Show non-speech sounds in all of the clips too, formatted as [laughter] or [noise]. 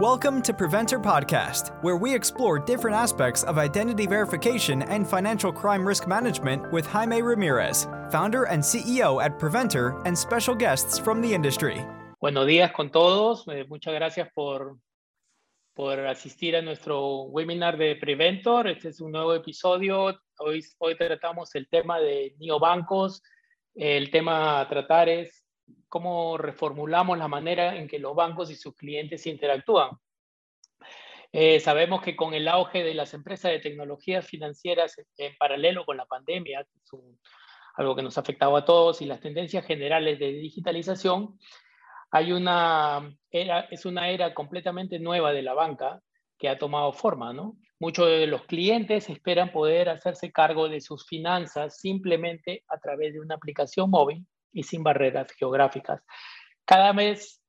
Welcome to Preventer Podcast, where we explore different aspects of identity verification and financial crime risk management with Jaime Ramirez, founder and CEO at Preventer, and special guests from the industry. Buenos días con todos. Eh, muchas gracias por, por asistir a nuestro webinar de Preventor. Este es un nuevo episodio. Hoy, hoy tratamos el tema de neobancos. El tema a tratar es cómo reformulamos la manera en que los bancos y sus clientes interactúan. Eh, sabemos que con el auge de las empresas de tecnologías financieras en paralelo con la pandemia, algo que nos ha afectado a todos, y las tendencias generales de digitalización, hay una era, es una era completamente nueva de la banca que ha tomado forma. Muchos de los clientes esperan poder hacerse cargo de sus finanzas simplemente a través de una aplicación móvil y sin barreras geográficas. Cada vez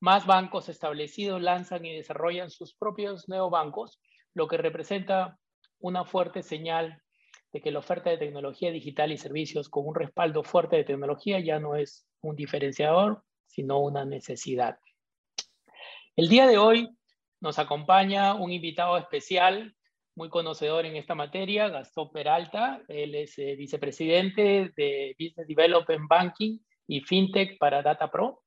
más bancos establecidos lanzan y desarrollan sus propios neobancos, lo que representa una fuerte señal de que la oferta de tecnología digital y servicios con un respaldo fuerte de tecnología ya no es un diferenciador, sino una necesidad. El día de hoy nos acompaña un invitado especial, muy conocedor en esta materia, Gastón Peralta. Él es eh, vicepresidente de Business Development Banking y FinTech para DataPro.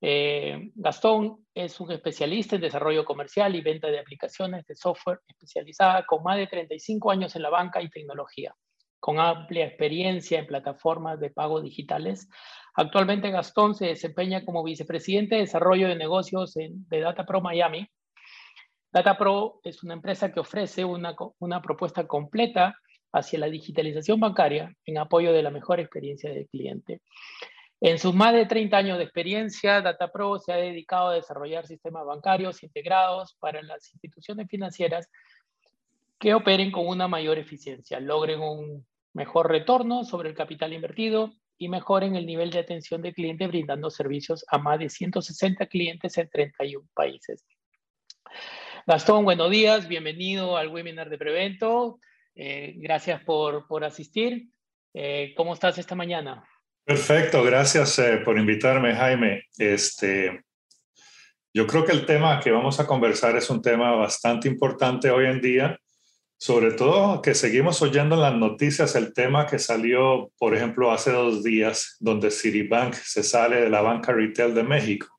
Eh, Gastón es un especialista en desarrollo comercial y venta de aplicaciones de software especializada con más de 35 años en la banca y tecnología, con amplia experiencia en plataformas de pago digitales. Actualmente Gastón se desempeña como vicepresidente de desarrollo de negocios de DataPro Miami DataPro es una empresa que ofrece una, propuesta completa hacia la digitalización bancaria en apoyo de la mejor experiencia del cliente. En sus más de 30 años de experiencia, DataPro se ha dedicado a desarrollar sistemas bancarios integrados para las instituciones financieras que operen con una mayor eficiencia, logren un mejor retorno sobre el capital invertido y mejoren el nivel de atención del cliente brindando servicios a más de 160 clientes en 31 países. Gastón, buenos días, bienvenido al webinar de Prevento. Eh, gracias por, por asistir. Eh, ¿Cómo estás esta mañana? Perfecto, gracias eh, por invitarme, Jaime. Este, yo creo que el tema que vamos a conversar es un tema bastante importante hoy en día, sobre todo que seguimos oyendo en las noticias el tema que salió, por ejemplo, hace dos días, donde Citibank se sale de la banca retail de México.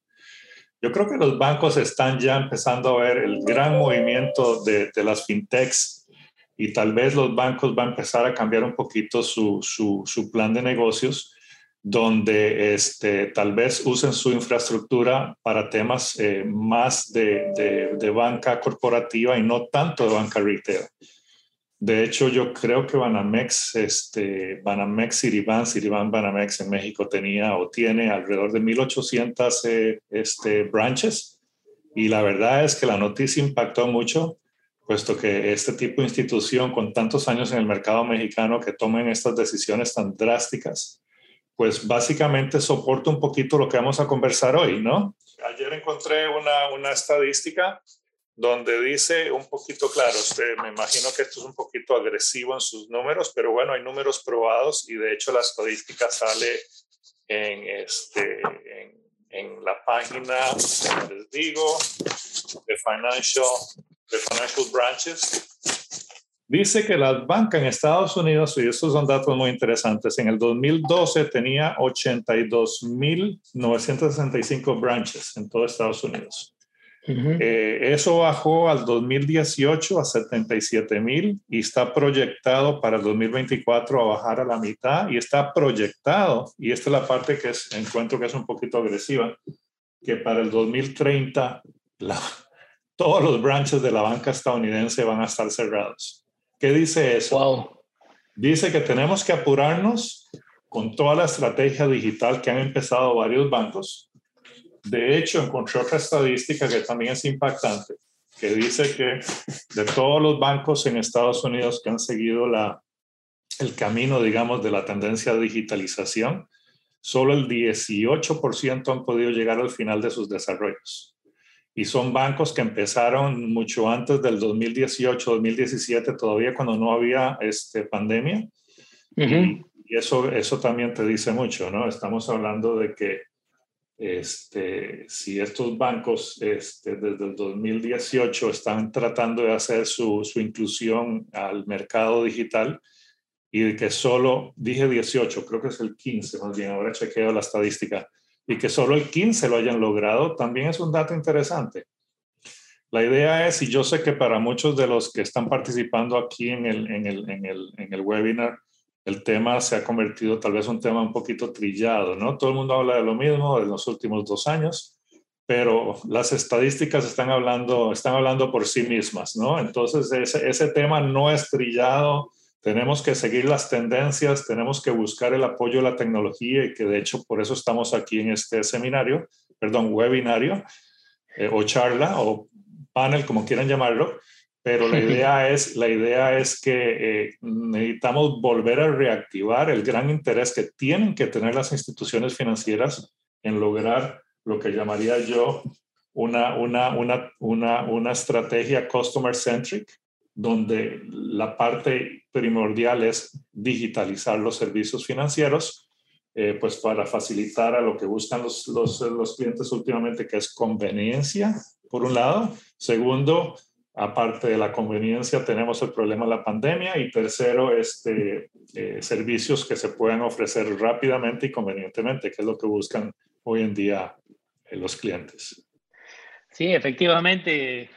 Yo creo que los bancos están ya empezando a ver el gran movimiento de, de las fintechs y tal vez los bancos van a empezar a cambiar un poquito su, su, su plan de negocios, donde este, tal vez usen su infraestructura para temas eh, más de, de, de banca corporativa y no tanto de banca retail. De hecho, yo creo que Banamex, este, Banamex Citibank, Citibank Banamex en México tenía o tiene alrededor de 1.800 eh, este, branches. Y la verdad es que la noticia impactó mucho, puesto que este tipo de institución con tantos años en el mercado mexicano que tomen estas decisiones tan drásticas, pues básicamente soporta un poquito lo que vamos a conversar hoy, ¿no? Ayer encontré una, una estadística donde dice un poquito, claro, usted, me imagino que esto es un poquito agresivo en sus números, pero bueno, hay números probados y de hecho la estadística sale en, este, en, la página, les digo, de Financial, de Financial Branches. Dice que la banca en Estados Unidos, y estos son datos muy interesantes, en el 2012 tenía 82.965 branches en todo Estados Unidos. Eh, eso bajó al 2018 a 77 mil y está proyectado para el 2024 a bajar a la mitad y está proyectado, y esta es la parte que es, encuentro que es un poquito agresiva, que para el 2030 [laughs] todos los branches de la banca estadounidense van a estar cerrados. ¿Qué dice eso? Dice que tenemos que apurarnos con toda la estrategia digital que han empezado varios bancos de hecho, encontré otra estadística que también es impactante, que dice que de todos los bancos en Estados Unidos que han seguido la, el camino, digamos, de la tendencia de digitalización, solo el 18% han podido llegar al final de sus desarrollos. Y son bancos que empezaron mucho antes del 2018, 2017, todavía cuando no había este, pandemia. Y eso, eso también te dice mucho, ¿no? Estamos hablando de que este, si estos bancos este, desde el 2018 están tratando de hacer su, su inclusión al mercado digital y que solo, dije 18, creo que es el 15 más bien, ahora chequeo la estadística, y que solo el 15 lo hayan logrado, también es un dato interesante. La idea es, y yo sé que para muchos de los que están participando aquí en el, en el, en el, en el webinar, el tema se ha convertido tal vez un tema un poquito trillado, ¿no? Todo el mundo habla de lo mismo en los últimos dos años, pero las estadísticas están hablando, están hablando por sí mismas, ¿no? Entonces, ese, tema no es trillado, tenemos que seguir las tendencias, tenemos que buscar el apoyo de la tecnología y que de hecho por eso estamos aquí en este seminario, perdón, webinario eh, o charla o panel, como quieran llamarlo, pero la [laughs] idea es, la idea es que eh, necesitamos volver a reactivar el gran interés que tienen que tener las instituciones financieras en lograr lo que llamaría yo una, una, una, una, una estrategia customer centric, donde la parte primordial es digitalizar los servicios financieros, eh, pues para facilitar a lo que buscan los, los, los, clientes últimamente, que es conveniencia, por un lado. Segundo, aparte de la conveniencia, tenemos el problema de la pandemia. Y tercero, este, eh, servicios que se puedan ofrecer rápidamente y convenientemente, que es lo que buscan hoy en día eh, los clientes. Sí, efectivamente,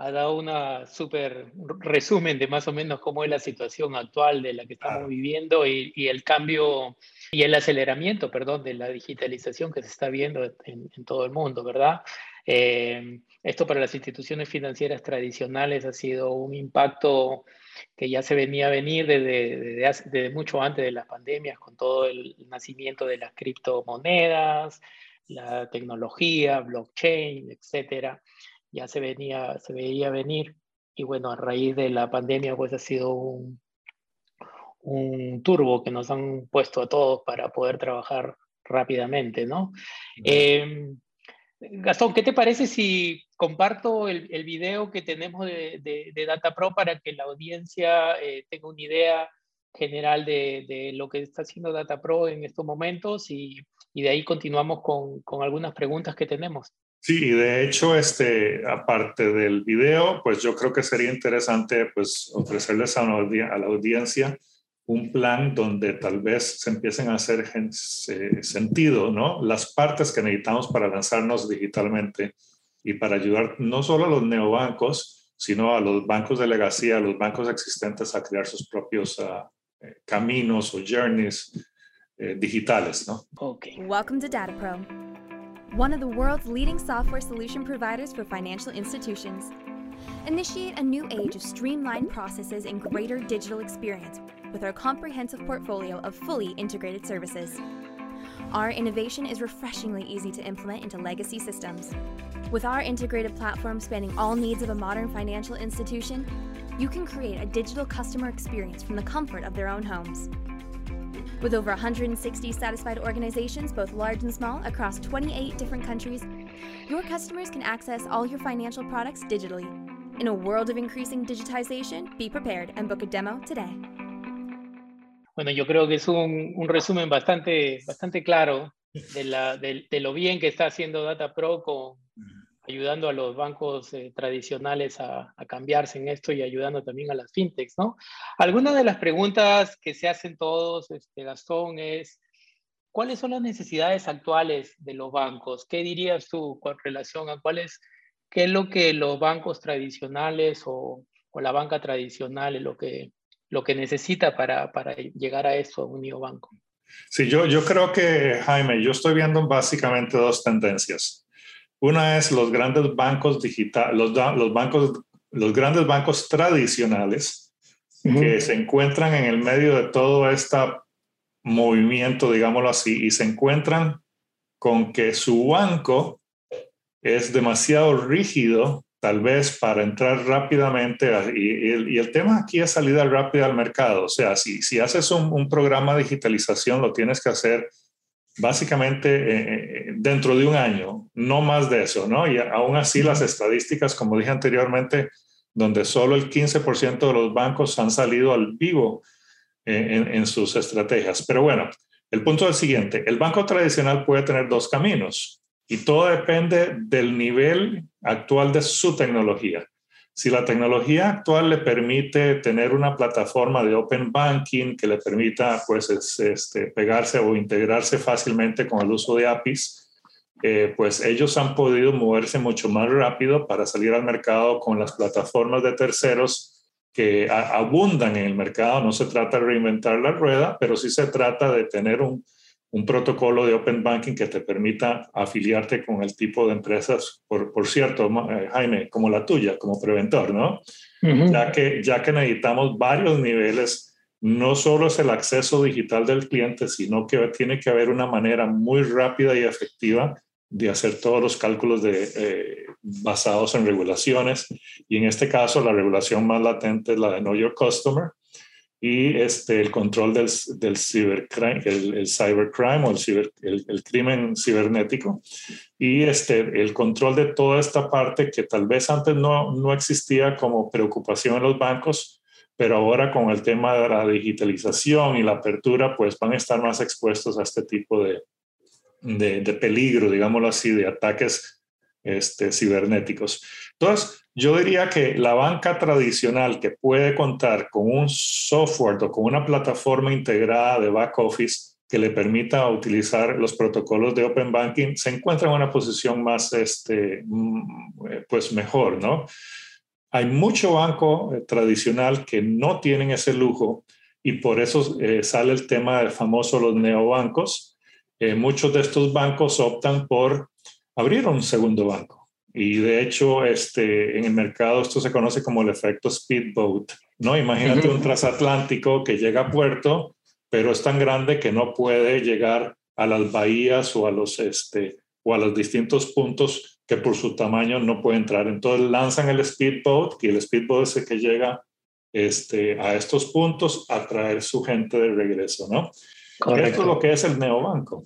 ha dado una súper resumen de más o menos cómo es la situación actual de la que estamos viviendo y, el cambio y el aceleramiento, perdón, de la digitalización que se está viendo en, todo el mundo, ¿verdad? Eh, esto para las instituciones financieras tradicionales ha sido un impacto que ya se venía a venir desde, desde mucho antes de las pandemias, con todo el nacimiento de las criptomonedas, la tecnología, blockchain, etcétera ya se venía, se veía venir y bueno, a raíz de la pandemia pues ha sido un, un turbo que nos han puesto a todos para poder trabajar rápidamente, ¿no? Em, Gastón, ¿qué te parece si comparto el, el video que tenemos de, de, de, Data para que la audiencia eh, tenga una idea general de, de, lo que está haciendo Data Pro en estos momentos y, y de ahí continuamos con, con algunas preguntas que tenemos? Sí, de hecho, este, aparte del video, pues yo creo que sería interesante pues, ofrecerles a, a la audiencia un plan donde tal vez se empiecen a hacer sentido, ¿no? Las partes que necesitamos para lanzarnos digitalmente y para ayudar no solo a los neobancos, sino a los bancos de legacía, a los bancos existentes a crear sus propios uh, caminos o journeys eh, digitales, ¿no? Okay. Welcome to Data Pro. one of the world's leading software solution providers for financial institutions. Initiate a new age of streamlined processes and greater digital experience with our comprehensive portfolio of fully integrated services. Our innovation is refreshingly easy to implement into legacy systems. With our integrated platform spanning all needs of a modern financial institution, you can create a digital customer experience from the comfort of their own homes. With over 160 satisfied organizations, both large and small, across 28 different countries, your customers can access all your financial products digitally. In a world of increasing digitization, be prepared and book a demo today. Bueno, yo creo que es un, un resumen bastante, bastante claro de, la, de, de, lo bien que está haciendo Data Pro con, ayudando a los bancos eh, tradicionales a, a, cambiarse en esto y ayudando también a las fintechs, ¿no? Algunas de las preguntas que se hacen todos, este, Gastón, es ¿cuáles son las necesidades actuales de los bancos? ¿Qué dirías tú con relación a cuáles, qué es lo que los bancos tradicionales o, o la banca tradicional es lo que, lo que necesita para, para llegar a eso, a un neobanco? Sí, yo, yo creo que, Jaime, yo estoy viendo básicamente dos tendencias. Una es los grandes bancos digitales, los, los, bancos, los grandes bancos tradicionales uh -huh. que se encuentran en el medio de todo este movimiento, digámoslo así, y se encuentran con que su banco es demasiado rígido, tal vez para entrar rápidamente, y, y, y el tema aquí es salida rápida al mercado. O sea, si, si haces un, un programa de digitalización, lo tienes que hacer básicamente eh, dentro de un año, no más de eso, ¿no? Y aún así las estadísticas, como dije anteriormente, donde solo el 15% de los bancos han salido al vivo en, en, sus estrategias. Pero bueno, El punto es el siguiente, el banco tradicional puede tener dos caminos y todo depende del nivel actual de su tecnología. Si la tecnología actual le permite tener una plataforma de open banking que le permita pues, este, pegarse o integrarse fácilmente con el uso de APIs, eh, pues ellos han podido moverse mucho más rápido para salir al mercado con las plataformas de terceros que abundan en el mercado. No se trata de reinventar la rueda, pero sí se trata de tener un, un protocolo de Open Banking que te permita afiliarte con el tipo de empresas, por, por cierto, eh, Jaime, como la tuya, como preventor, ¿no? ya, que, ya que necesitamos varios niveles, no solo es el acceso digital del cliente, sino que tiene que haber una manera muy rápida y efectiva de hacer todos los cálculos de, eh, basados en regulaciones. Y en este caso, la regulación más latente es la de Know Your Customer, y este, el control del, del cibercrime, el, cybercrime o el, el, crimen cibernético. Y este, el control de toda esta parte que tal vez antes no, no existía como preocupación en los bancos, pero ahora con el tema de la digitalización y la apertura, pues van a estar más expuestos a este tipo de, de, de peligro, digámoslo así, de ataques este, cibernéticos. Entonces, yo diría que la banca tradicional que puede contar con un software o con una plataforma integrada de back office que le permita utilizar los protocolos de Open Banking se encuentra en una posición más, este, mm, eh, pues mejor, ¿no? Hay mucho banco eh, tradicional que no tienen ese lujo y por eso eh, sale el tema del famoso los neobancos. muchos de estos bancos optan por abrir un segundo banco y de hecho, este, en el mercado esto se conoce como el efecto speedboat, ¿no? Imagínate un transatlántico que llega a puerto, pero es tan grande que no puede llegar a las bahías o a los, este, o a los distintos puntos que por su tamaño no puede entrar. Entonces lanzan el speedboat y el speedboat es el que llega este, a estos puntos a traer su gente de regreso, ¿no? Esto es lo que es el neobanco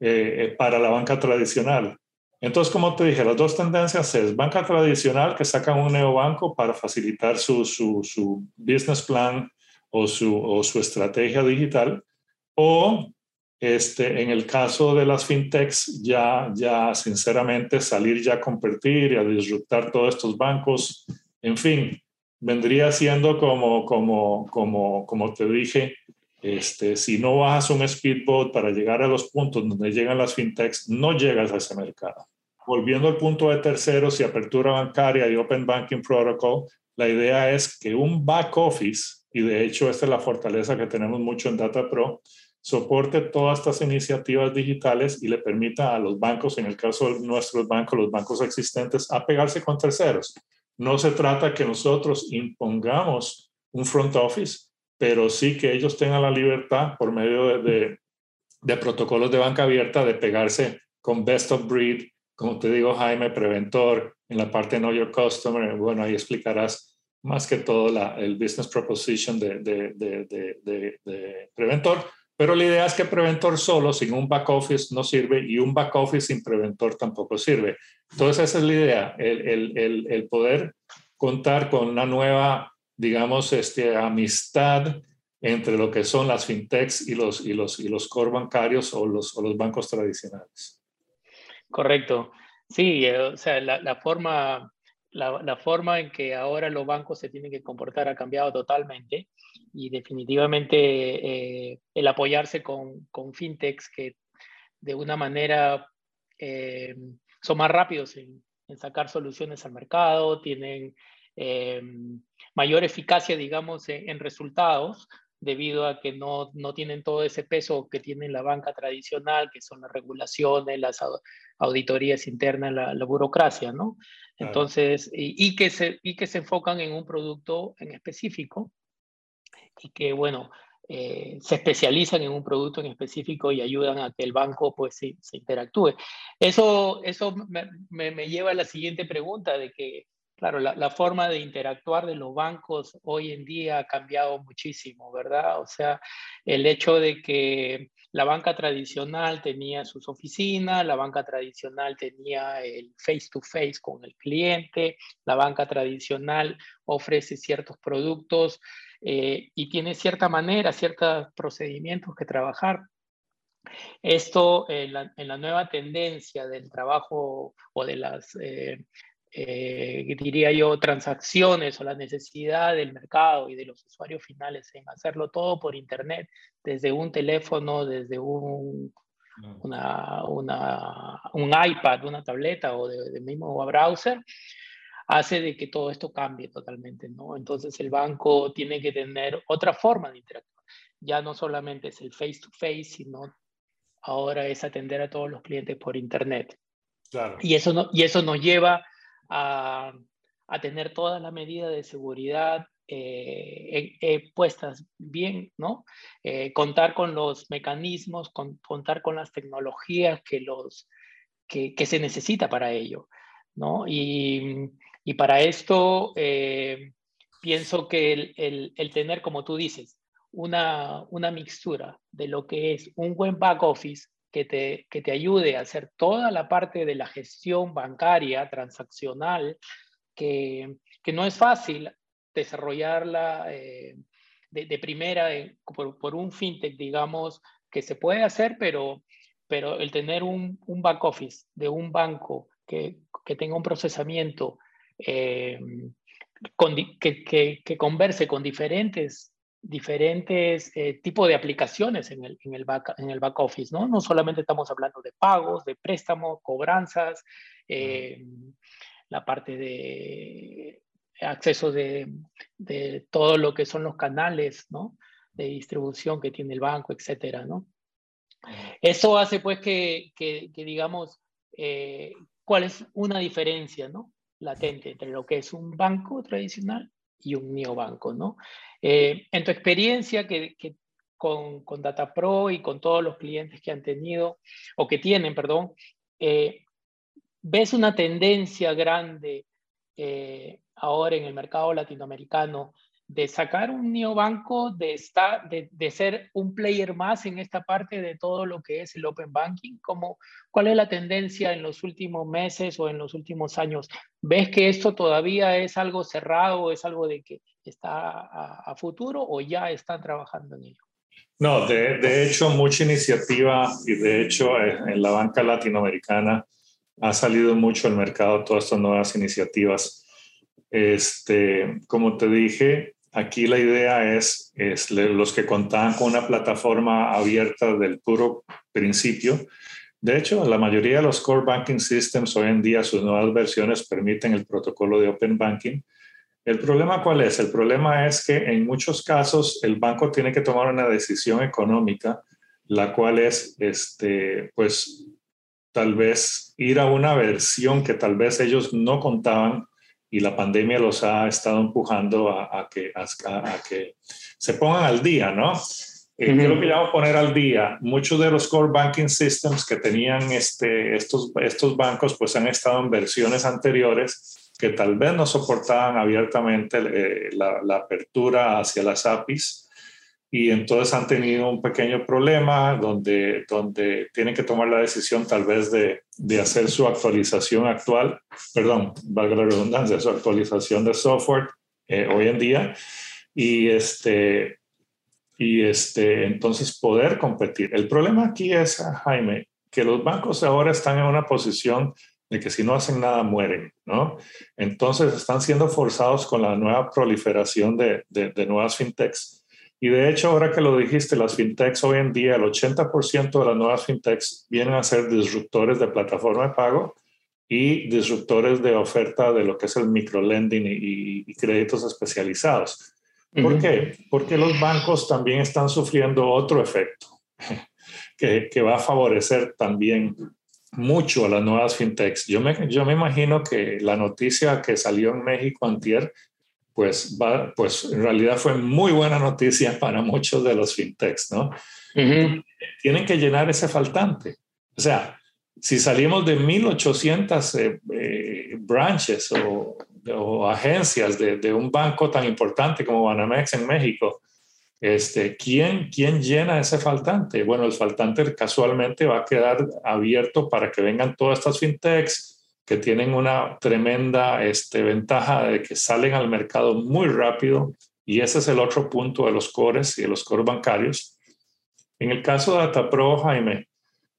eh, eh, para la banca tradicional. Entonces, como te dije, las dos tendencias es banca tradicional que saca un neobanco para facilitar su, su, su business plan o su, o su, estrategia digital, o este, en el caso de las fintechs, ya, ya sinceramente salir ya a competir y a disruptar todos estos bancos, en fin, vendría siendo como, como, como, como te dije, este, si no bajas un speedboat para llegar a los puntos donde llegan las fintechs, no llegas a ese mercado volviendo al punto de terceros y apertura bancaria y Open Banking Protocol, la idea es que un back office, y de hecho esta es la fortaleza que tenemos mucho en Data Pro, soporte todas estas iniciativas digitales y le permita a los bancos, en el caso de nuestros bancos, los bancos existentes, a pegarse con terceros. No se trata que nosotros impongamos un front office, pero sí que ellos tengan la libertad por medio de, de, de protocolos de banca abierta de pegarse con best of breed como te digo, Jaime, preventor, en la parte Know Your Customer, bueno, ahí explicarás más que todo la, el business proposition de, de, preventor, pero la idea es que preventor solo, sin un back office, no sirve y un back office sin preventor tampoco sirve. Entonces, esa es la idea, el, el, el, el poder contar con una nueva, digamos, este, amistad entre lo que son las fintechs y los, y los, y los core bancarios o los, o los bancos tradicionales. Correcto. Sí, eh, o sea, la, forma, la, forma en que ahora los bancos se tienen que comportar ha cambiado totalmente y definitivamente eh, el apoyarse con, con, fintechs que de una manera eh, son más rápidos en, sacar soluciones al mercado, tienen mayor eficacia, digamos, en resultados, debido a que no, no, tienen todo ese peso que tiene la banca tradicional, que son las regulaciones, las auditorías internas, la, burocracia, ¿no? Entonces, y, que se, y que se enfocan en un producto en específico y que, bueno, eh, se especializan en un producto en específico y ayudan a que el banco pues se, interactúe. Eso, eso me, me, me, lleva a la siguiente pregunta de que Claro, la, forma de interactuar de los bancos hoy en día ha cambiado muchísimo, ¿verdad? O sea, el hecho de que la banca tradicional tenía sus oficinas, la banca tradicional tenía el face to face con el cliente, la banca tradicional ofrece ciertos productos eh, y tiene cierta manera, ciertos procedimientos que trabajar. Esto en la, nueva tendencia del trabajo o de las, eh, eh, diría yo, transacciones o la necesidad del mercado y de los usuarios finales en hacerlo todo por Internet, desde un teléfono, desde un, una, una, un iPad, una tableta o de, de mismo browser, hace de que todo esto cambie totalmente, ¿no? Entonces el banco tiene que tener otra forma de interactuar. Ya no solamente es el face to face, sino ahora es atender a todos los clientes por internet. Claro. Y eso, no, y eso nos lleva a, tener todas las medidas de seguridad eh, eh, puestas bien, ¿no? Eh, contar con los mecanismos, con, contar con las tecnologías que, los, que, se necesita para ello, ¿no? Y, para esto pienso que el, el, el, tener, como tú dices, una, una mixtura de lo que es un buen back office que te, que te ayude a hacer toda la parte de la gestión bancaria, transaccional, que, que no es fácil desarrollarla eh, de, primera por, por, un fintech, digamos, que se puede hacer, pero, pero el tener un, un back office de un banco que, que tenga un procesamiento eh, que, que, que, converse con diferentes diferentes eh, tipos de aplicaciones en el, en, el back, en el back office, ¿no? No solamente estamos hablando de pagos, de préstamos, cobranzas, la parte de acceso de, de, todo lo que son los canales, ¿no? De distribución que tiene el banco, etcétera, ¿no? Eso hace pues que, que, digamos, eh, cuál es una diferencia, ¿no? Latente entre lo que es un banco tradicional y un neobanco, ¿no? Eh, en tu experiencia que, con, con DataPro y con todos los clientes que han tenido, o que tienen, perdón, eh, ¿ves una tendencia grande eh, ahora en el mercado latinoamericano de sacar un neobanco, de, estar, de, de, ser un player más en esta parte de todo lo que es el open banking? ¿Cómo, ¿Cuál es la tendencia en los últimos meses o en los últimos años? ¿Ves que esto todavía es algo cerrado es algo de que está a, a futuro o ya están trabajando en ello? No, de, de, hecho, mucha iniciativa y de hecho eh, en la banca latinoamericana ha salido mucho al mercado todas estas nuevas iniciativas. Este, como te dije, aquí la idea es, es los que contaban con una plataforma abierta del puro principio. De hecho, la mayoría de los core banking systems hoy en día, sus nuevas versiones permiten el protocolo de Open Banking. El problema cuál es? El problema es que en muchos casos el banco tiene que tomar una decisión económica, la cual es, este, pues, tal vez ir a una versión que tal vez ellos no contaban y la pandemia los ha estado empujando a, que, a, que se pongan al día, ¿no? Eh, ¿Qué es lo que llamo poner al día? Muchos de los core banking systems que tenían este, estos, estos bancos pues han estado en versiones anteriores que tal vez no soportaban abiertamente eh, la, la, apertura hacia las APIs y entonces han tenido un pequeño problema donde, donde tienen que tomar la decisión tal vez de, de hacer su actualización actual, perdón, valga la redundancia, su actualización de software eh, hoy en día y este y este entonces poder competir. El problema aquí es, Jaime, que los bancos ahora están en una posición de que si no hacen nada mueren, ¿no? Entonces están siendo forzados con la nueva proliferación de, de, de nuevas fintechs y de hecho, ahora que lo dijiste, las fintechs hoy en día, el 80% de las nuevas fintechs vienen a ser disruptores de plataforma de pago y disruptores de oferta de lo que es el microlending y, y créditos especializados. ¿Por qué? Porque los bancos también están sufriendo otro efecto [laughs] que, que, va a favorecer también mucho a las nuevas fintechs. Yo me, yo me imagino que la noticia que salió en México antier pues, va, pues en realidad fue muy buena noticia [laughs] para muchos de los fintechs, ¿no? Tienen que llenar ese faltante. O sea, si salimos de 1.800 eh, eh, branches o, o agencias de, de, un banco tan importante como Banamex en México, este, ¿quién, ¿quién llena ese faltante? Bueno, el faltante casualmente va a quedar abierto para que vengan todas estas fintechs, que tienen una tremenda este, ventaja de que salen al mercado muy rápido y ese es el otro punto de los cores y de los cores bancarios. En el caso de DataPro, Jaime,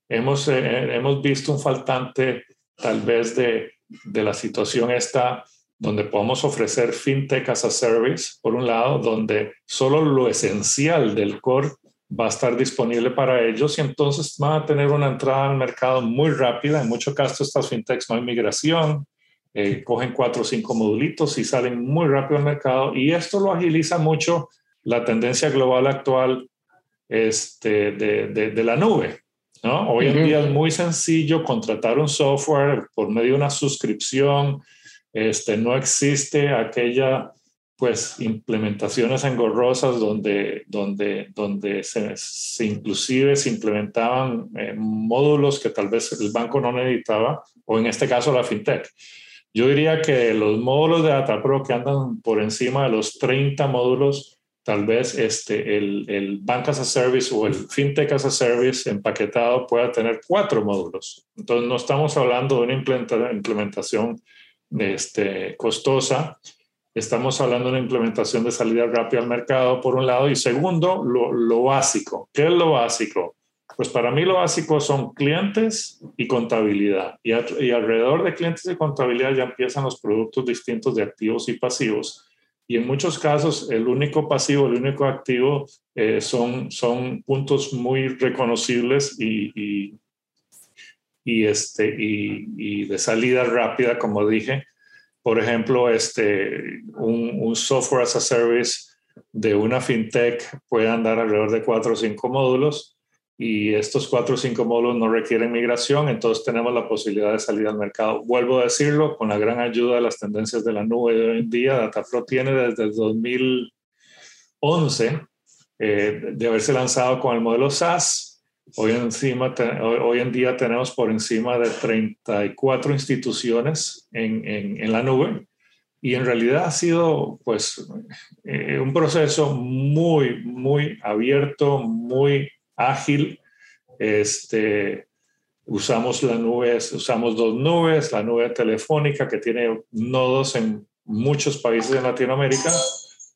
hemos, eh, hemos visto un faltante tal vez de, de la situación esta donde podemos ofrecer fintech as a service, por un lado, donde solo lo esencial del core va a estar disponible para ellos y entonces van a tener una entrada al mercado muy rápida. En muchos casos estas fintechs no hay migración, eh, cogen cuatro o cinco modulitos y salen muy rápido al mercado y esto lo agiliza mucho la tendencia global actual este, de, de, la nube. ¿no? Hoy en día es muy sencillo contratar un software por medio de una suscripción. Este, no existe aquella pues implementaciones engorrosas donde, donde, donde se, se inclusive se implementaban eh, módulos que tal vez el banco no necesitaba, o en este caso la fintech. Yo diría que los módulos de DataPro que andan por encima de los 30 módulos, tal vez este, el, el Bank as a Service o el FinTech as a Service empaquetado pueda tener cuatro módulos. Entonces no estamos hablando de una implementación este, costosa, Estamos hablando de una implementación de salida rápida al mercado, por un lado, y segundo, lo, básico. ¿Qué es lo básico? Pues para mí lo básico son clientes y contabilidad. Y, alrededor de clientes y contabilidad ya empiezan los productos distintos de activos y pasivos. Y en muchos casos el único pasivo, el único activo eh, son, son puntos muy reconocibles y, y, este, y de salida rápida, como dije, por ejemplo, este, un, software as a service de una fintech puede andar alrededor de cuatro o cinco módulos y estos cuatro o cinco módulos no requieren migración, entonces tenemos la posibilidad de salir al mercado. Vuelvo a decirlo, con la gran ayuda de las tendencias de la nube de hoy en día, Datapro tiene desde el 2011 eh, de haberse lanzado con el modelo SaaS Hoy, encima, hoy en día tenemos por encima de 34 instituciones en, en, la nube y en realidad ha sido pues eh, un proceso muy, muy abierto, muy ágil. Este, usamos la nube, usamos dos nubes, la nube telefónica que tiene nodos en muchos países de Latinoamérica.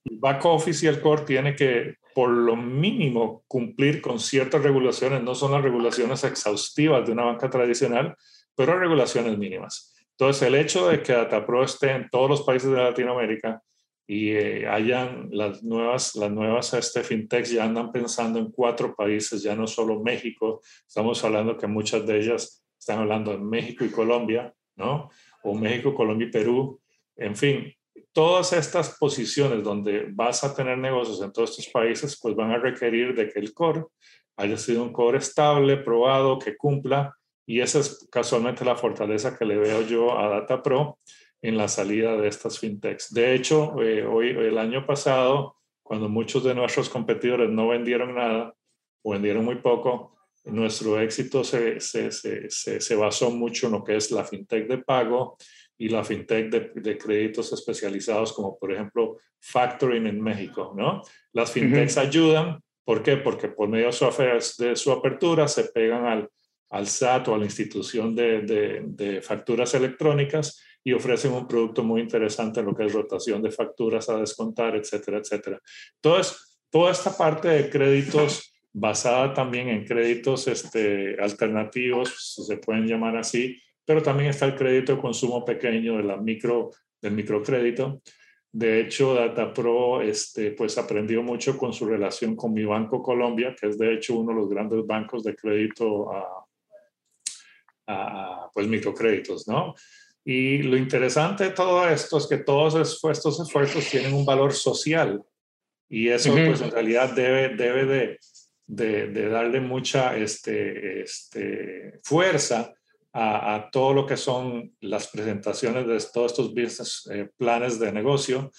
El back office y el core tiene que por lo mínimo cumplir con ciertas regulaciones, no son las regulaciones exhaustivas de una banca tradicional, pero regulaciones mínimas. Entonces, el hecho de que DataPro esté en todos los países de Latinoamérica y eh, hayan las nuevas, las nuevas este, fintechs ya andan pensando en cuatro países, ya no solo México, estamos hablando que muchas de ellas están hablando de México y Colombia, ¿no? O México, Colombia y Perú. En fin, todas estas posiciones donde vas a tener negocios en todos estos países, pues van a requerir de que el core haya sido un core estable, probado, que cumpla, y esa es casualmente la fortaleza que le veo yo a DataPro en la salida de estas fintechs. De hecho, eh, hoy, el año pasado, cuando muchos de nuestros competidores no vendieron nada o vendieron muy poco, nuestro éxito se, se, se, se basó mucho en lo que es la fintech de pago y la fintech de, créditos especializados, como por ejemplo Factoring en México, ¿no? Las fintechs ayudan, ¿por qué? Porque por medio de su, de su apertura se pegan al, al SAT o a la institución de, de, facturas electrónicas y ofrecen un producto muy interesante en lo que es rotación de facturas a descontar, etcétera, etcétera. Entonces, toda esta parte de créditos basada también en créditos este, alternativos, se pueden llamar así, pero también está el crédito de consumo pequeño de la micro, del microcrédito. De hecho, DataPro este, pues aprendió mucho con su relación con mi Banco Colombia, que es de hecho uno de los grandes bancos de crédito a, a pues microcréditos, ¿no? Y lo interesante de todo esto es que todos estos esfuerzos tienen un valor social y eso pues en realidad debe, debe de, de, de darle mucha este, este, fuerza a, todo lo que son las presentaciones de todos estos business eh, planes de negocio,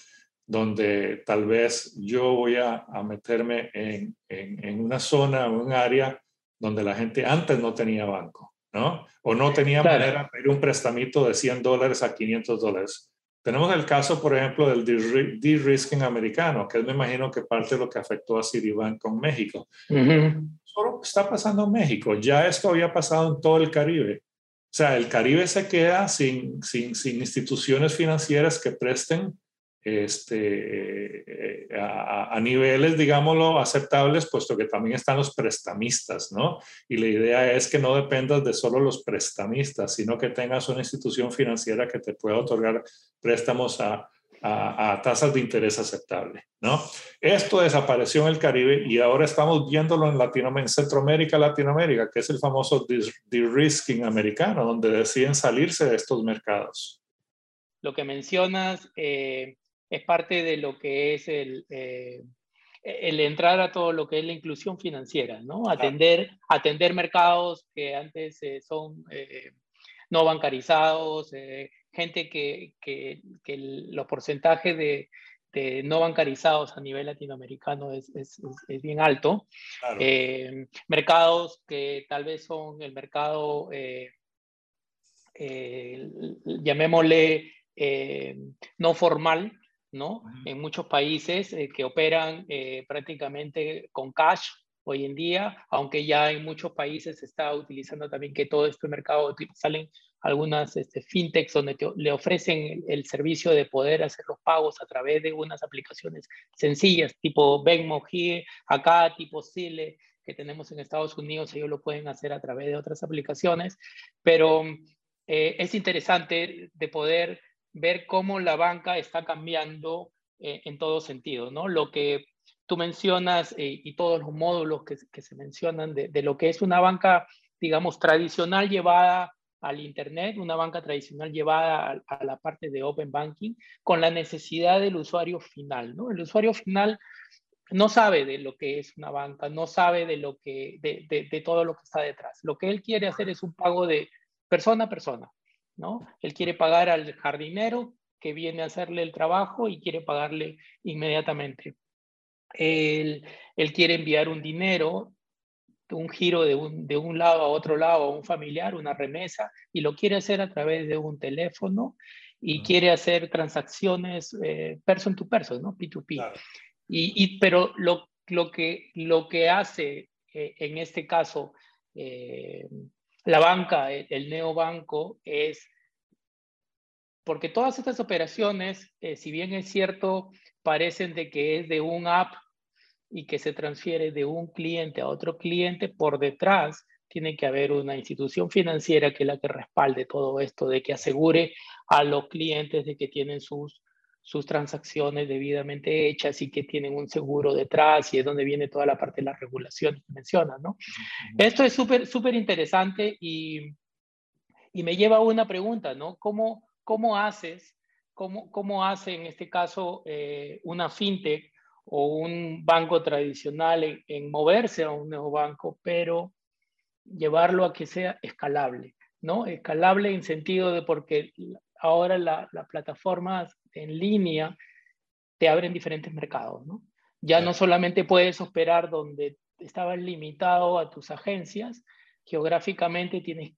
donde tal vez yo voy a, meterme en, en, una zona o un área donde la gente antes no tenía banco, ¿no? O no tenía manera de pedir un prestamito de 100 dólares a 500 dólares. Tenemos el caso, por ejemplo, del de-risking americano, que me imagino que parte de lo que afectó a Citibank con México. Solo está pasando en México. Ya esto había pasado en todo el Caribe. O sea, el Caribe se queda sin, sin, sin instituciones financieras que presten este, eh, a, niveles, digámoslo, aceptables, puesto que también están los prestamistas, ¿no? Y la idea es que no dependas de solo los prestamistas, sino que tengas una institución financiera que te pueda otorgar préstamos a, a, tasas de interés aceptable, ¿no? Esto desapareció en el Caribe y ahora estamos viéndolo en Latinoamérica, en Centroamérica, Latinoamérica, que es el famoso de-risking americano, donde deciden salirse de estos mercados. Lo que mencionas eh, es parte de lo que es el, eh, el entrar a todo lo que es la inclusión financiera, ¿no? Atender, atender mercados que antes eh, son no bancarizados, gente que, que, que los porcentajes de, de, no bancarizados a nivel latinoamericano es, es, es bien alto. Eh, mercados que tal vez son el mercado, eh, eh, llamémosle no formal, ¿no? En muchos países que operan prácticamente con cash hoy en día, aunque ya en muchos países se está utilizando también que todo este mercado salen algunas este, fintechs donde le ofrecen el, servicio de poder hacer los pagos a través de unas aplicaciones sencillas, tipo Venmo, acá, tipo Sile, que tenemos en Estados Unidos, ellos lo pueden hacer a través de otras aplicaciones, pero eh, es interesante de poder ver cómo la banca está cambiando eh, en todo sentido, ¿no? Lo que tú mencionas eh, y todos los módulos que, que se mencionan de, de, lo que es una banca, digamos, tradicional llevada al Internet, una banca tradicional llevada a, la parte de Open Banking, con la necesidad del usuario final. ¿no? El usuario final no sabe de lo que es una banca, no sabe de, lo que, de, de, todo lo que está detrás. Lo que él quiere hacer es un pago de persona a persona. ¿no? Él quiere pagar al jardinero que viene a hacerle el trabajo y quiere pagarle inmediatamente. Él, él quiere enviar un dinero un giro de un, de un lado a otro lado a un familiar, una remesa, y lo quiere hacer a través de un teléfono y quiere hacer transacciones eh, person to person, ¿no? P2P. Y, y, pero lo, lo, que, lo que hace eh, en este caso eh, la banca, el, el, neobanco, es porque todas estas operaciones, si bien es cierto, parecen de que es de un app y que se transfiere de un cliente a otro cliente, por detrás tiene que haber una institución financiera que es la que respalde todo esto, de que asegure a los clientes de que tienen sus, sus transacciones debidamente hechas y que tienen un seguro detrás y es donde viene toda la parte de las regulaciones que mencionas, ¿no? Esto es súper, súper interesante y, y, me lleva a una pregunta, ¿no? ¿Cómo, cómo haces, cómo, cómo hace en este caso eh, una fintech o un banco tradicional en, moverse a un nuevo banco, pero llevarlo a que sea escalable, ¿no? Escalable en sentido de porque ahora las plataformas en línea te abren diferentes mercados, ¿no? Ya no solamente puedes operar donde estabas limitado a tus agencias, geográficamente tienes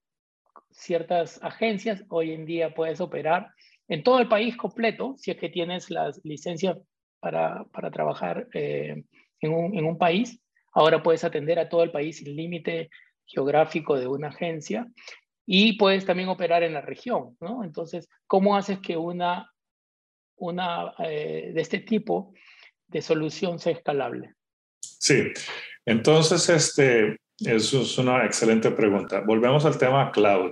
ciertas agencias, hoy en día puedes operar en todo el país completo, si es que tienes las licencias para, trabajar eh, en, un, en, un, país. Ahora puedes atender a todo el país sin límite geográfico de una agencia y puedes también operar en la región, ¿no? Entonces, ¿cómo haces que una, una eh, de este tipo de solución sea escalable? Sí, entonces, este, eso es una excelente pregunta. Volvemos al tema cloud.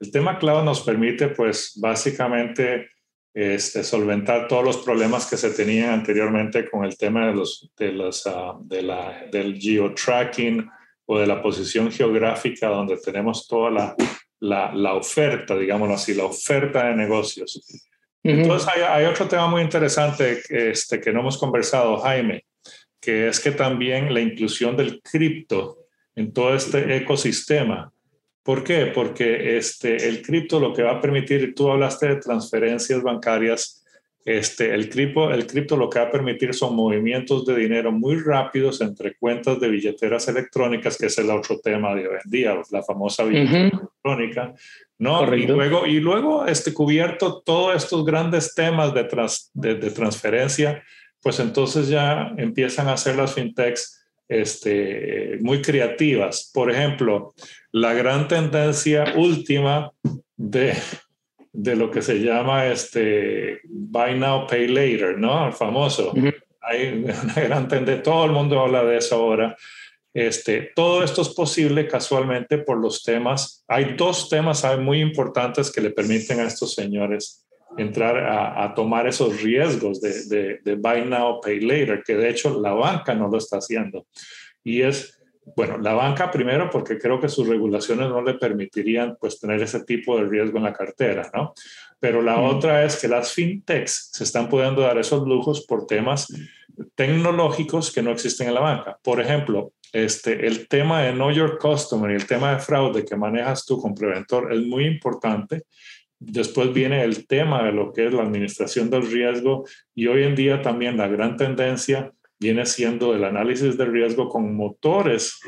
El tema cloud nos permite, pues, básicamente este, solventar todos los problemas que se tenían anteriormente con el tema de los, de los, uh, de la, del geotracking o de la posición geográfica donde tenemos toda la, la, la oferta, digámoslo así, la oferta de negocios. Entonces hay, hay, otro tema muy interesante este, que no hemos conversado, Jaime, que es que también la inclusión del cripto en todo este ecosistema ¿Por qué? Porque este, el cripto lo que va a permitir, tú hablaste de transferencias bancarias, este, el, cripto, el cripto lo que va a permitir son movimientos de dinero muy rápidos entre cuentas de billeteras electrónicas, que es el otro tema de hoy en día, la famosa billetera electrónica, ¿no? Y luego, y luego este, cubierto todos estos grandes temas de, de, de transferencia, pues entonces ya empiezan a hacer las fintechs este, muy creativas. Por ejemplo, la gran tendencia última de, de lo que se llama este Buy Now, Pay Later, ¿no? El famoso. Hay una gran tendencia, todo el mundo habla de eso ahora. Este, todo esto es posible casualmente por los temas. Hay dos temas muy importantes que le permiten a estos señores entrar a, tomar esos riesgos de, de, buy now, pay later, que de hecho la banca no lo está haciendo. Y es, bueno, la banca primero porque creo que sus regulaciones no le permitirían pues tener ese tipo de riesgo en la cartera, ¿no? Pero la otra es que las fintechs se están pudiendo dar esos lujos por temas tecnológicos que no existen en la banca. Por ejemplo, este, el tema de Know Your Customer y el tema de fraude que manejas tú con Preventor es muy importante Después viene el tema de lo que es la administración del riesgo y hoy en día también la gran tendencia viene siendo el análisis de riesgo con motores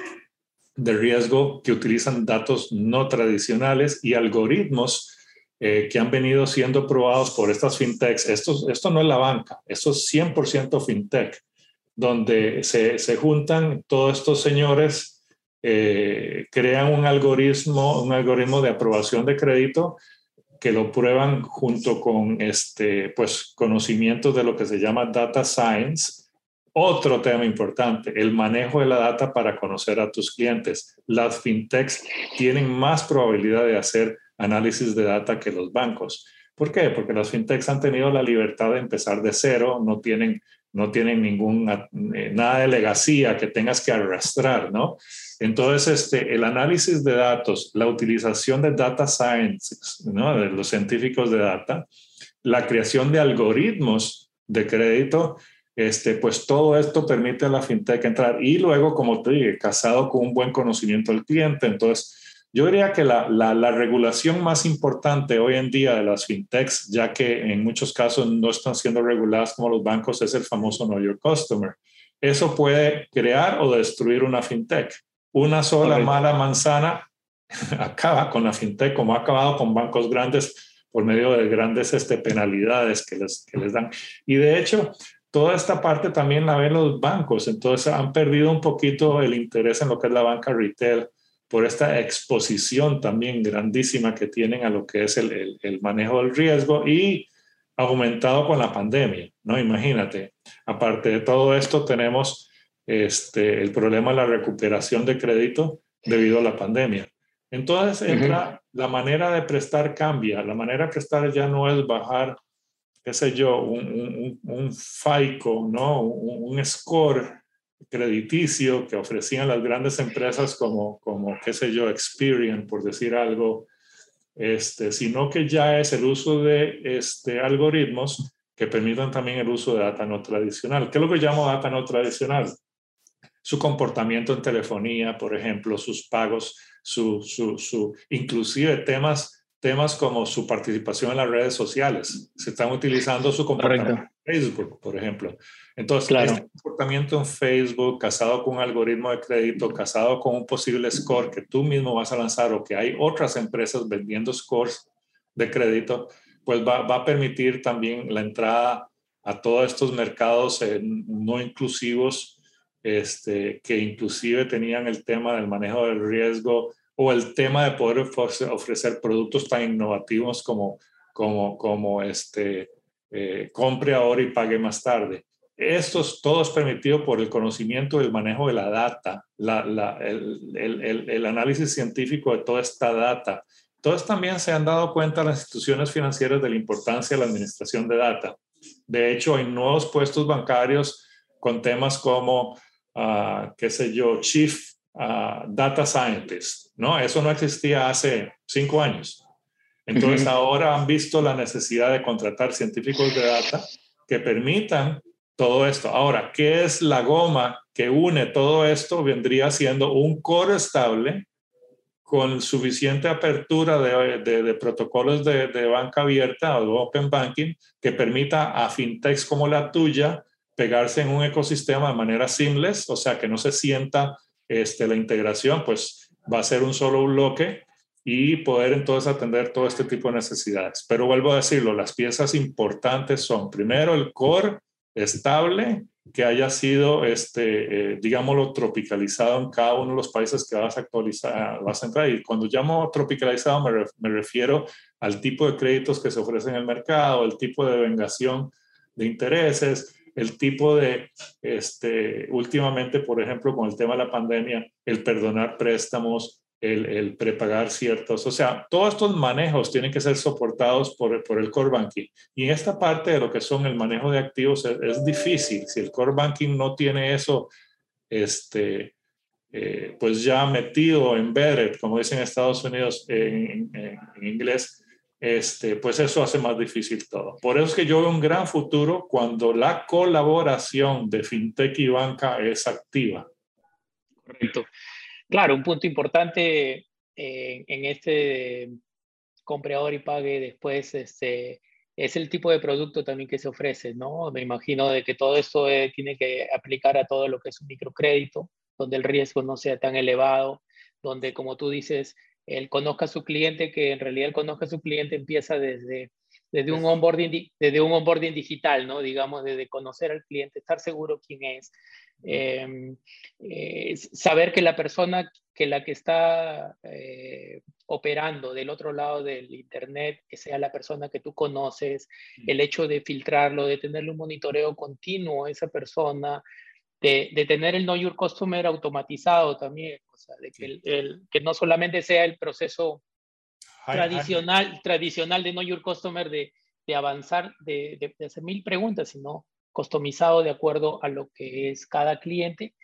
de riesgo que utilizan datos no tradicionales y algoritmos eh, que han venido siendo probados por estas fintechs. Esto, esto no es la banca, esto es 100% fintech, donde se, se, juntan todos estos señores, eh, crean un algoritmo, un algoritmo de aprobación de crédito que lo prueban junto con este, pues, conocimientos de lo que se llama data science. Otro tema importante, el manejo de la data para conocer a tus clientes. Las fintechs tienen más probabilidad de hacer análisis de data que los bancos. ¿Por qué? Porque las fintechs han tenido la libertad de empezar de cero, no tienen, no tienen ningún, eh, nada de legacía que tengas que arrastrar, ¿no? Entonces, este, el análisis de datos, la utilización de data science, ¿no? de los científicos de data, la creación de algoritmos de crédito, este, pues todo esto permite a la fintech entrar y luego, como te dije, casado con un buen conocimiento del cliente. Entonces, yo diría que la, la, la, regulación más importante hoy en día de las fintechs, ya que en muchos casos no están siendo reguladas como los bancos, es el famoso Know Your Customer. Eso puede crear o destruir una fintech. Una sola mala manzana [laughs] acaba con la fintech, como ha acabado con bancos grandes por medio de grandes este, penalidades que les, que les dan. Y de hecho, toda esta parte también la ven los bancos, entonces han perdido un poquito el interés en lo que es la banca retail por esta exposición también grandísima que tienen a lo que es el, el, el manejo del riesgo y aumentado con la pandemia, ¿no? Imagínate, aparte de todo esto tenemos este, el problema de la recuperación de crédito debido a la pandemia. Entonces entra la manera de prestar cambia, la manera de prestar ya no es bajar, qué sé yo, un, un, FICO, ¿no? Un, score crediticio que ofrecían las grandes empresas como, como, qué sé yo, Experian, por decir algo, este, sino que ya es el uso de este, algoritmos que permitan también el uso de data no tradicional. ¿Qué es lo que llamo data no tradicional? su comportamiento en telefonía, por ejemplo, sus pagos, su, su, su, inclusive temas, temas como su participación en las redes sociales. Se están utilizando su comportamiento en Facebook, por ejemplo. Entonces, claro. este comportamiento en Facebook, casado con un algoritmo de crédito, casado con un posible score que tú mismo vas a lanzar o que hay otras empresas vendiendo scores de crédito, pues va, va a permitir también la entrada a todos estos mercados eh, no inclusivos este, que inclusive tenían el tema del manejo del riesgo o el tema de poder ofrecer productos tan innovativos como, como, como este, eh, compre ahora y pague más tarde. Esto es, todo es permitido por el conocimiento del manejo de la data, la, la, el, el, el, análisis científico de toda esta data. Todos también se han dado cuenta las instituciones financieras de la importancia de la administración de data. De hecho, hay nuevos puestos bancarios con temas como qué sé yo, Chief Data Scientist, ¿no? Eso no existía hace cinco años. Entonces ahora han visto la necesidad de contratar científicos de data que permitan todo esto. Ahora, ¿qué es la goma que une todo esto? Vendría siendo un core estable con suficiente apertura de, de, protocolos de, de, banca abierta o open banking que permita a fintechs como la tuya pegarse en un ecosistema de manera seamless, o sea, que no se sienta este, la integración, pues va a ser un solo bloque y poder entonces atender todo este tipo de necesidades. Pero vuelvo a decirlo, las piezas importantes son primero el core estable que haya sido, este, eh, digámoslo, tropicalizado en cada uno de los países que vas a actualizar, vas a entrar. Y cuando llamo tropicalizado me, refiero al tipo de créditos que se ofrecen en el mercado, el tipo de vengación de intereses, el tipo de, este, últimamente, por ejemplo, con el tema de la pandemia, el perdonar préstamos, el, prepagar ciertos, o sea, todos estos manejos tienen que ser soportados por, por, el core banking. Y en esta parte de lo que son el manejo de activos es, difícil. Si el core banking no tiene eso, este, eh, pues ya metido, embedded, como dicen en Estados Unidos en, en, en, inglés, este, pues eso hace más difícil todo. Por eso es que yo veo un gran futuro cuando la colaboración de fintech y banca es activa. Correcto. Claro, un punto importante eh, en este compre ahora y pague después este, es el tipo de producto también que se ofrece, ¿no? Me imagino de que todo esto eh, tiene que aplicar a todo lo que es un microcrédito, donde el riesgo no sea tan elevado, donde, como tú dices, él conozca a su cliente, que en realidad él conozca a su cliente empieza desde, desde, un, onboarding, desde un onboarding digital, ¿no? Digamos, desde conocer al cliente, estar seguro quién es, Em, eh, saber que la persona que la que está eh, operando del otro lado del internet, que sea la persona que tú conoces, el hecho de filtrarlo, de tenerle un monitoreo continuo a esa persona, de, de, tener el Know Your Customer automatizado también, o sea, de que, el, que no solamente sea el proceso tradicional, tradicional de Know Your Customer de, de avanzar, de, de, hacer mil preguntas, sino customizado de acuerdo a lo que es cada cliente.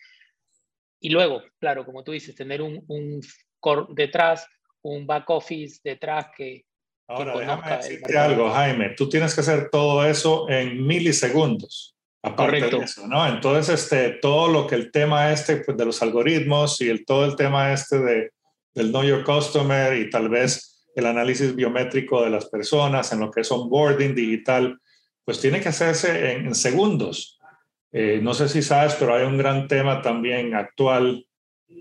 Y luego, claro, como tú dices, tener un, un core detrás, un back office detrás que... Ahora, déjame decirte algo, Jaime. Tú tienes que hacer todo eso en milisegundos. Correcto. eso, ¿no? Entonces, este, todo lo que el tema este pues, de los algoritmos y el, todo el tema este de, del Know Your Customer y tal vez el análisis biométrico de las personas en lo que es onboarding digital, pues tiene que hacerse en, segundos. Eh, no sé si sabes, pero hay un gran tema también actual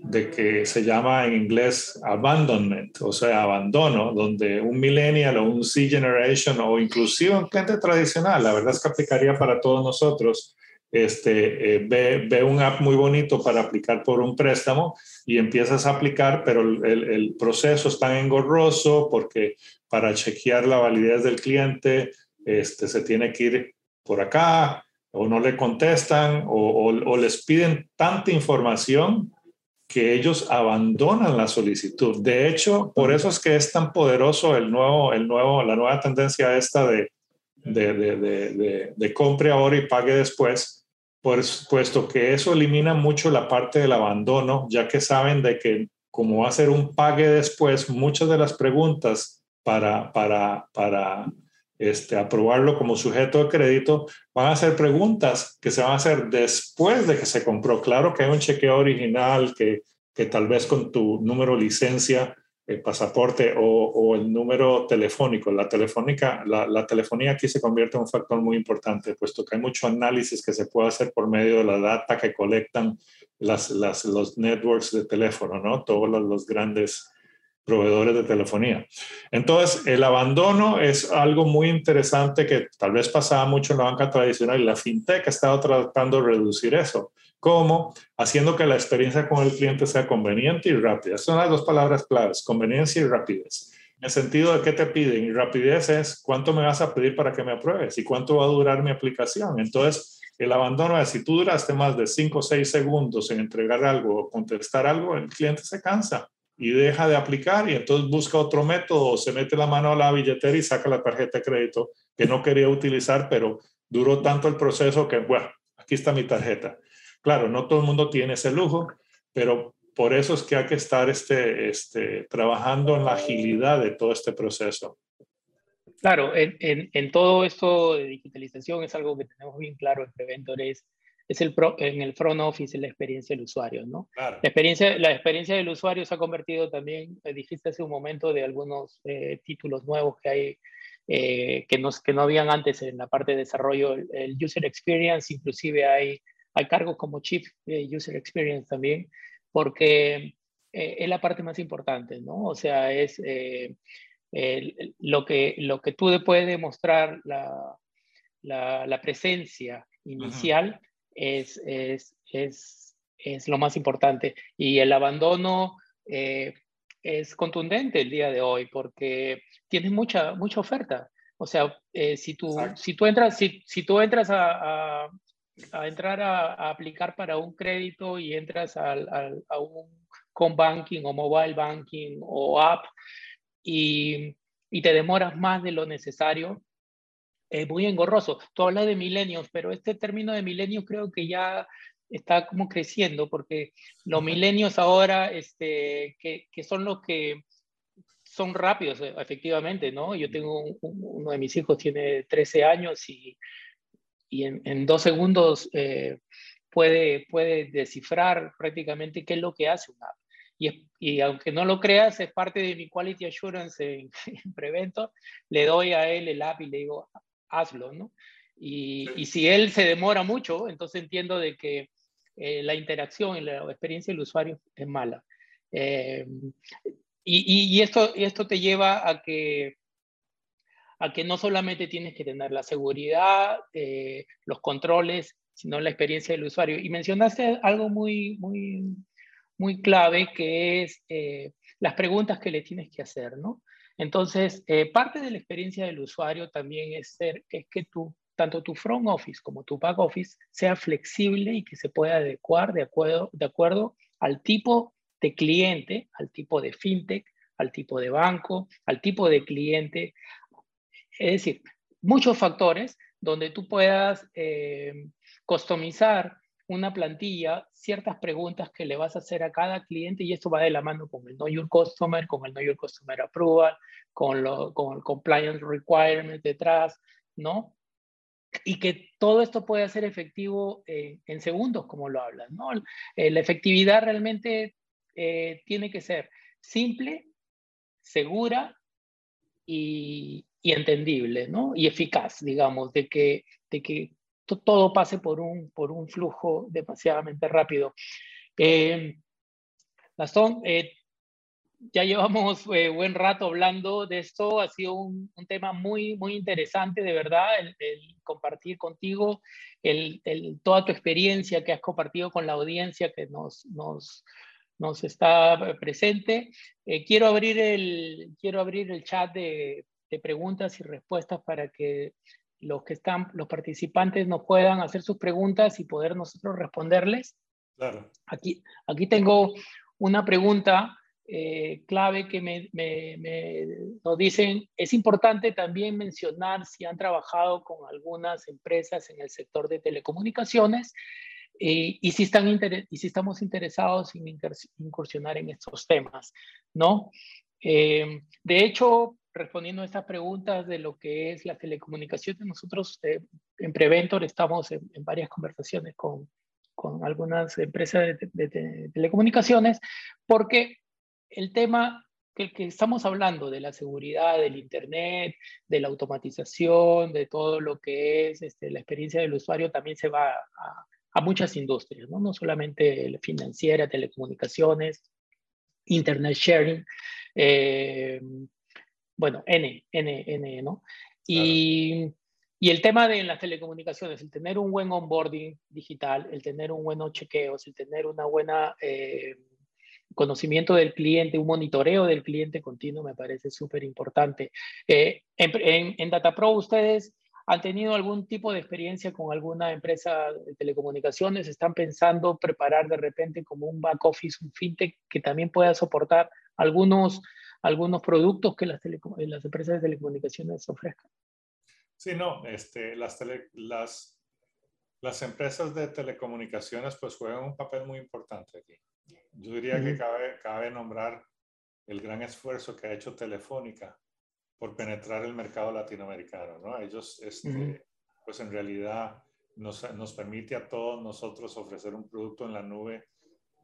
de que se llama en inglés abandonment, o sea, abandono, donde un millennial o un C generation o inclusive un cliente tradicional, la verdad es que aplicaría para todos nosotros, este, eh, ve, ve, un app muy bonito para aplicar por un préstamo y empiezas a aplicar, pero el, el proceso es tan engorroso porque para chequear la validez del cliente, este, se tiene que ir por acá, o no le contestan, o, o, les piden tanta información que ellos abandonan la solicitud. De hecho, por eso es que es tan poderoso el nuevo, el nuevo, la nueva tendencia esta de, de, de, de, compre ahora y pague después, pues, puesto que eso elimina mucho la parte del abandono, ya que saben de que como va a ser un pague después, muchas de las preguntas para, para, para este, aprobarlo como sujeto de crédito, van a ser preguntas que se van a hacer después de que se compró. Claro que hay un chequeo original que, que tal vez con tu número licencia, el pasaporte o, o el número telefónico. La, telefónica, la, la, telefonía aquí se convierte en un factor muy importante, puesto que hay mucho análisis que se puede hacer por medio de la data que colectan las, las, los networks de teléfono, ¿no? Todos los, los grandes proveedores de telefonía. Entonces, el abandono es algo muy interesante que tal vez pasaba mucho en la banca tradicional y la fintech ha estado tratando de reducir eso. ¿Cómo? Haciendo que la experiencia con el cliente sea conveniente y rápida. Son las dos palabras claves, conveniencia y rapidez. En el sentido de qué te piden y rapidez es cuánto me vas a pedir para que me apruebes y cuánto va a durar mi aplicación. Entonces, el abandono es si tú duraste más de 5 o 6 segundos en entregar algo o contestar algo, el cliente se cansa y deja de aplicar y entonces busca otro método se mete la mano a la billetera y saca la tarjeta de crédito que no quería utilizar, pero duró tanto el proceso que, bueno, aquí está mi tarjeta. Claro, no todo el mundo tiene ese lujo, pero por eso es que hay que estar este, este, trabajando en la agilidad de todo este proceso. Claro, en, en, en todo esto de digitalización es algo que tenemos bien claro en Preventor, es es el en el front office la experiencia del usuario, ¿no? La, experiencia, la experiencia del usuario se ha convertido también, eh, dijiste hace un momento, de algunos eh, títulos nuevos que hay, eh, que, no, que no habían antes en la parte de desarrollo, el, User Experience, inclusive hay, hay cargos como Chief User Experience también, porque es la parte más importante, ¿no? O sea, es lo, que, lo que tú puedes demostrar la, la, la presencia inicial es, es, es, es lo más importante. Y el abandono eh, es contundente el día de hoy porque tienes mucha, mucha oferta. O sea, eh, si, tú, si tú entras, si, si tú entras a, a, a entrar a, a, aplicar para un crédito y entras al, al, a un con banking o mobile banking o app y, y te demoras más de lo necesario, es muy engorroso. Tú hablas de milenios, pero este término de milenios creo que ya está como creciendo porque los milenios ahora, este, que, que son los que son rápidos, efectivamente, ¿no? Yo tengo un, uno de mis hijos tiene 13 años y, y en, en, dos segundos eh, puede, puede descifrar prácticamente qué es lo que hace una app. Y, y, aunque no lo creas, es parte de mi quality assurance en, [laughs] en Preventor, le doy a él el app y le digo, hazlo, ¿no? Y, y si él se demora mucho, entonces entiendo de que eh, la interacción y la experiencia del usuario es mala. Eh, y, y, esto, esto te lleva a que, a que no solamente tienes que tener la seguridad, eh, los controles, sino la experiencia del usuario. Y mencionaste algo muy, muy, muy clave que es eh, las preguntas que le tienes que hacer, ¿no? Entonces, eh, parte de la experiencia del usuario también es, ser, es que tú, tanto tu front office como tu back office sea flexible y que se pueda adecuar de acuerdo, al tipo de cliente, al tipo de fintech, al tipo de banco, al tipo de cliente. Es decir, muchos factores donde tú puedas eh, customizar una plantilla, ciertas preguntas que le vas a hacer a cada cliente y esto va de la mano con el Know Your Customer, con el Know Your Customer Approval, con, lo, con el Compliance Requirement detrás, ¿no? Y que todo esto puede ser efectivo eh, en segundos, como lo hablas, ¿no? Eh, la efectividad realmente eh, tiene que ser simple, segura y, y, entendible, ¿no? Y eficaz, digamos, de que, de que todo pase por un, por un flujo demasiadamente rápido. Eh, Gastón, eh, ya llevamos eh, buen rato hablando de esto, ha sido un, tema muy, muy interesante, de verdad, el, compartir contigo toda tu experiencia que has compartido con la audiencia que nos, nos, nos está presente. Quiero, abrir el, quiero abrir el chat de, de preguntas y respuestas para que los que están, los participantes nos puedan hacer sus preguntas y poder nosotros responderles. Claro. Aquí, aquí tengo una pregunta eh, clave que me, me, me, nos dicen, es importante también mencionar si han trabajado con algunas empresas en el sector de telecomunicaciones eh, y, si están y si estamos interesados en incursionar en estos temas, ¿no? Eh, de hecho, respondiendo a estas preguntas de lo que es las telecomunicaciones, nosotros eh, en Preventor estamos en, en varias conversaciones con, con, algunas empresas de, de, de, telecomunicaciones, porque el tema que, que, estamos hablando de la seguridad del Internet, de la automatización, de todo lo que es este, la experiencia del usuario, también se va a, a muchas industrias, ¿no? no solamente financiera, telecomunicaciones, Internet sharing, eh, bueno, N, N, N, ¿no? Y, claro. y, el tema de las telecomunicaciones, el tener un buen onboarding digital, el tener un buen chequeo, el tener una buena eh, conocimiento del cliente, un monitoreo del cliente continuo, me parece súper importante. Eh, en, en, en DataPro, ustedes han tenido algún tipo de experiencia con alguna empresa de telecomunicaciones, están pensando preparar de repente como un back office, un fintech que también pueda soportar algunos algunos productos que las, las empresas de telecomunicaciones ofrezcan. Sí, no, este, las, tele, las, las empresas de telecomunicaciones pues juegan un papel muy importante aquí. Yo diría uh -huh. que cabe, cabe nombrar el gran esfuerzo que ha hecho Telefónica por penetrar el mercado latinoamericano, ¿no? Ellos, este, uh -huh. pues en realidad nos, nos permite a todos nosotros ofrecer un producto en la nube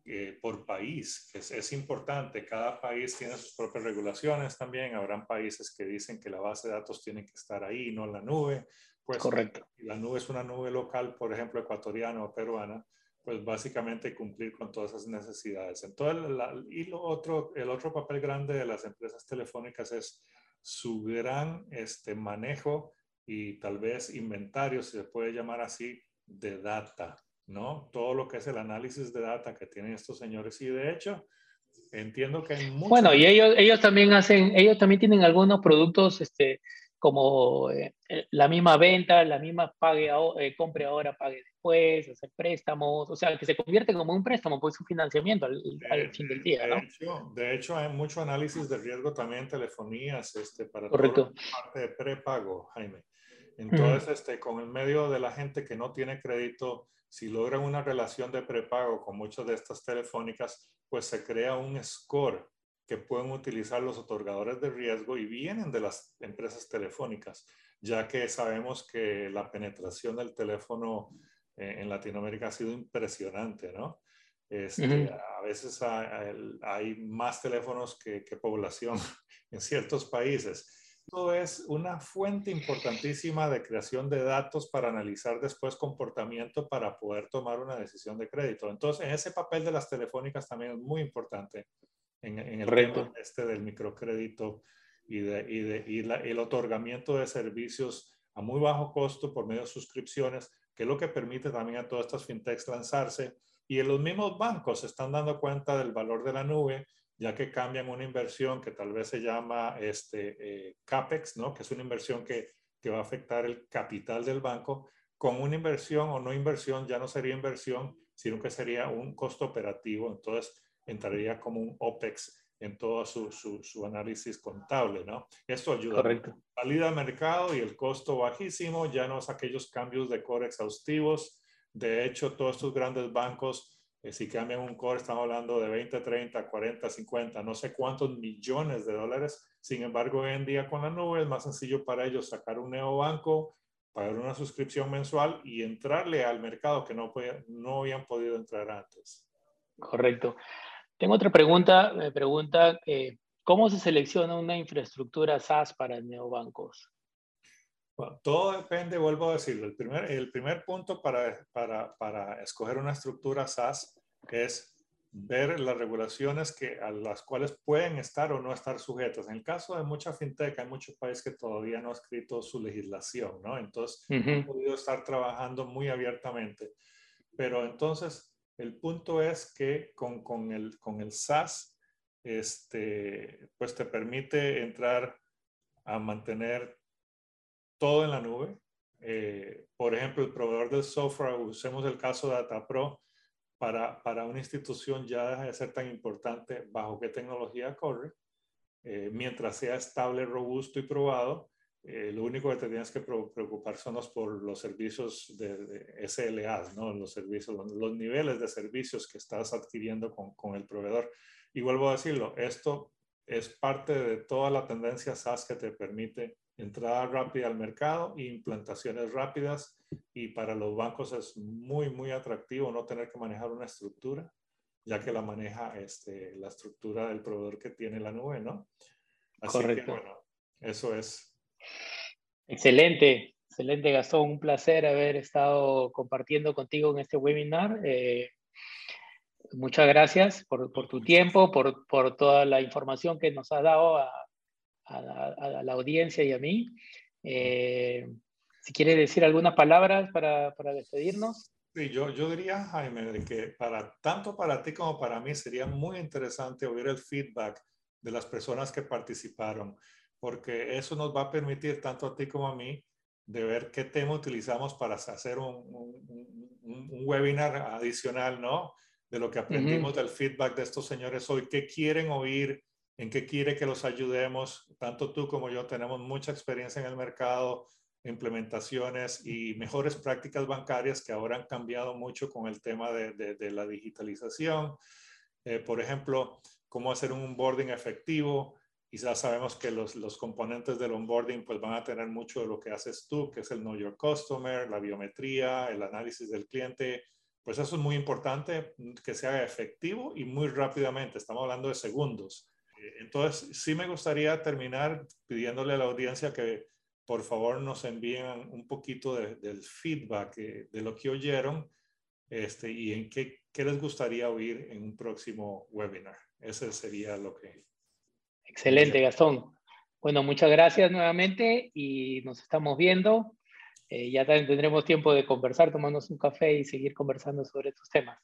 eh, por país. Es, es, importante, cada país tiene sus propias regulaciones también. Habrán países que dicen que la base de datos tiene que estar ahí, no en la nube. Pues Correcto. La nube es una nube local, por ejemplo, ecuatoriana o peruana, pues básicamente cumplir con todas esas necesidades. Entonces, la, y lo otro, el otro papel grande de las empresas telefónicas es su gran este, manejo y tal vez inventario, si se puede llamar así, de data ¿no? Todo lo que es el análisis de data que tienen estos señores. Y de hecho, entiendo que hay muchos... Bueno, y ellos, ellos también hacen, ellos también tienen algunos productos, este, como eh, eh, la misma venta, la misma pague, eh, compre ahora, pague después, hacer préstamos, o sea, que se convierte como un préstamo, pues un financiamiento al, fin del día, ¿no? Hecho, de hecho, hay mucho análisis de riesgo también en telefonías, este, para Correcto. parte de prepago, Jaime. Entonces, este, con el medio de la gente que no tiene crédito, si logran una relación de prepago con muchas de estas telefónicas, pues se crea un score que pueden utilizar los otorgadores de riesgo y vienen de las empresas telefónicas, ya que sabemos que la penetración del teléfono eh, en Latinoamérica ha sido impresionante, ¿no? Este, a veces hay, más teléfonos que, que población [laughs] en ciertos países. Esto es una fuente importantísima de creación de datos para analizar después comportamiento para poder tomar una decisión de crédito. Entonces, en ese papel de las telefónicas también es muy importante en, el tema este del microcrédito y, de, y, de, y el otorgamiento de servicios a muy bajo costo por medio de suscripciones, que es lo que permite también a todas estas fintechs lanzarse. Y en los mismos bancos se están dando cuenta del valor de la nube, ya que cambian una inversión que tal vez se llama este, eh, CAPEX, ¿no? que es una inversión que, que va a afectar el capital del banco, con una inversión o no inversión ya no sería inversión, sino que sería un costo operativo. Entonces, entraría como un OPEX en todo su, su, análisis contable, ¿no? Esto ayuda. Correcto. Salida al mercado y el costo bajísimo, ya no es aquellos cambios de core exhaustivos. De hecho, todos estos grandes bancos, eh, si cambian un core, estamos hablando de 20, 30, 40, 50, no sé cuántos millones de dólares. Sin embargo, hoy en día con la nube es más sencillo para ellos sacar un neobanco, pagar una suscripción mensual y entrarle al mercado que no, no habían podido entrar antes. Correcto. Tengo otra pregunta, me pregunta, eh, ¿cómo se selecciona una infraestructura SaaS para neobancos? Bueno, todo depende, vuelvo a decirlo. El primer, el primer punto para, para, para escoger una estructura SaaS es ver las regulaciones que, a las cuales pueden estar o no estar sujetas. En el caso de mucha fintech, hay muchos países que todavía no han escrito su legislación, ¿no? Entonces, han podido estar trabajando muy abiertamente. Pero entonces, el punto es que con, con, el, con el SaaS, este, pues te permite entrar a mantener todo en la nube. Eh, por ejemplo, el proveedor del software, usemos el caso de DataPro, para, para una institución ya deja de ser tan importante bajo qué tecnología corre, eh, mientras sea estable, robusto y probado, eh, lo único que te tienes que preocupar son los, por los servicios de, SLA, ¿no? los, servicios, los, niveles de servicios que estás adquiriendo con, con, el proveedor. Y vuelvo a decirlo, esto es parte de toda la tendencia SaaS que te permite entrada rápida al mercado implantaciones rápidas. Y para los bancos es muy, muy atractivo no tener que manejar una estructura, ya que la maneja este, la estructura del proveedor que tiene la nube, ¿no? Así Correcto. que, bueno, eso es Excelente, excelente Gastón, un placer haber estado compartiendo contigo en este webinar. Eh, muchas gracias por, tu tiempo, por, toda la información que nos has dado a, la audiencia y a mí. Eh, si quieres decir algunas palabras para, despedirnos. Sí, yo, yo diría, Jaime, que para, tanto para ti como para mí sería muy interesante oír el feedback de las personas que participaron porque eso nos va a permitir tanto a ti como a mí de ver qué tema utilizamos para hacer un, un, webinar adicional, ¿no? De lo que aprendimos del feedback de estos señores hoy, qué quieren oír, en qué quiere que los ayudemos. Tanto tú como yo tenemos mucha experiencia en el mercado, implementaciones y mejores prácticas bancarias que ahora han cambiado mucho con el tema de, de, la digitalización. Eh, por ejemplo, cómo hacer un onboarding efectivo, Quizás sabemos que los, los, componentes del onboarding pues van a tener mucho de lo que haces tú, que es el Know Your Customer, la biometría, el análisis del cliente. Pues eso es muy importante que sea efectivo y muy rápidamente. Estamos hablando de segundos. Entonces, sí me gustaría terminar pidiéndole a la audiencia que por favor nos envíen un poquito de, del feedback de, de lo que oyeron este, y en qué, qué les gustaría oír en un próximo webinar. Ese sería lo que Excelente, Gastón. Bueno, muchas gracias nuevamente y nos estamos viendo. ya tendremos tiempo de conversar, tomarnos un café y seguir conversando sobre estos temas.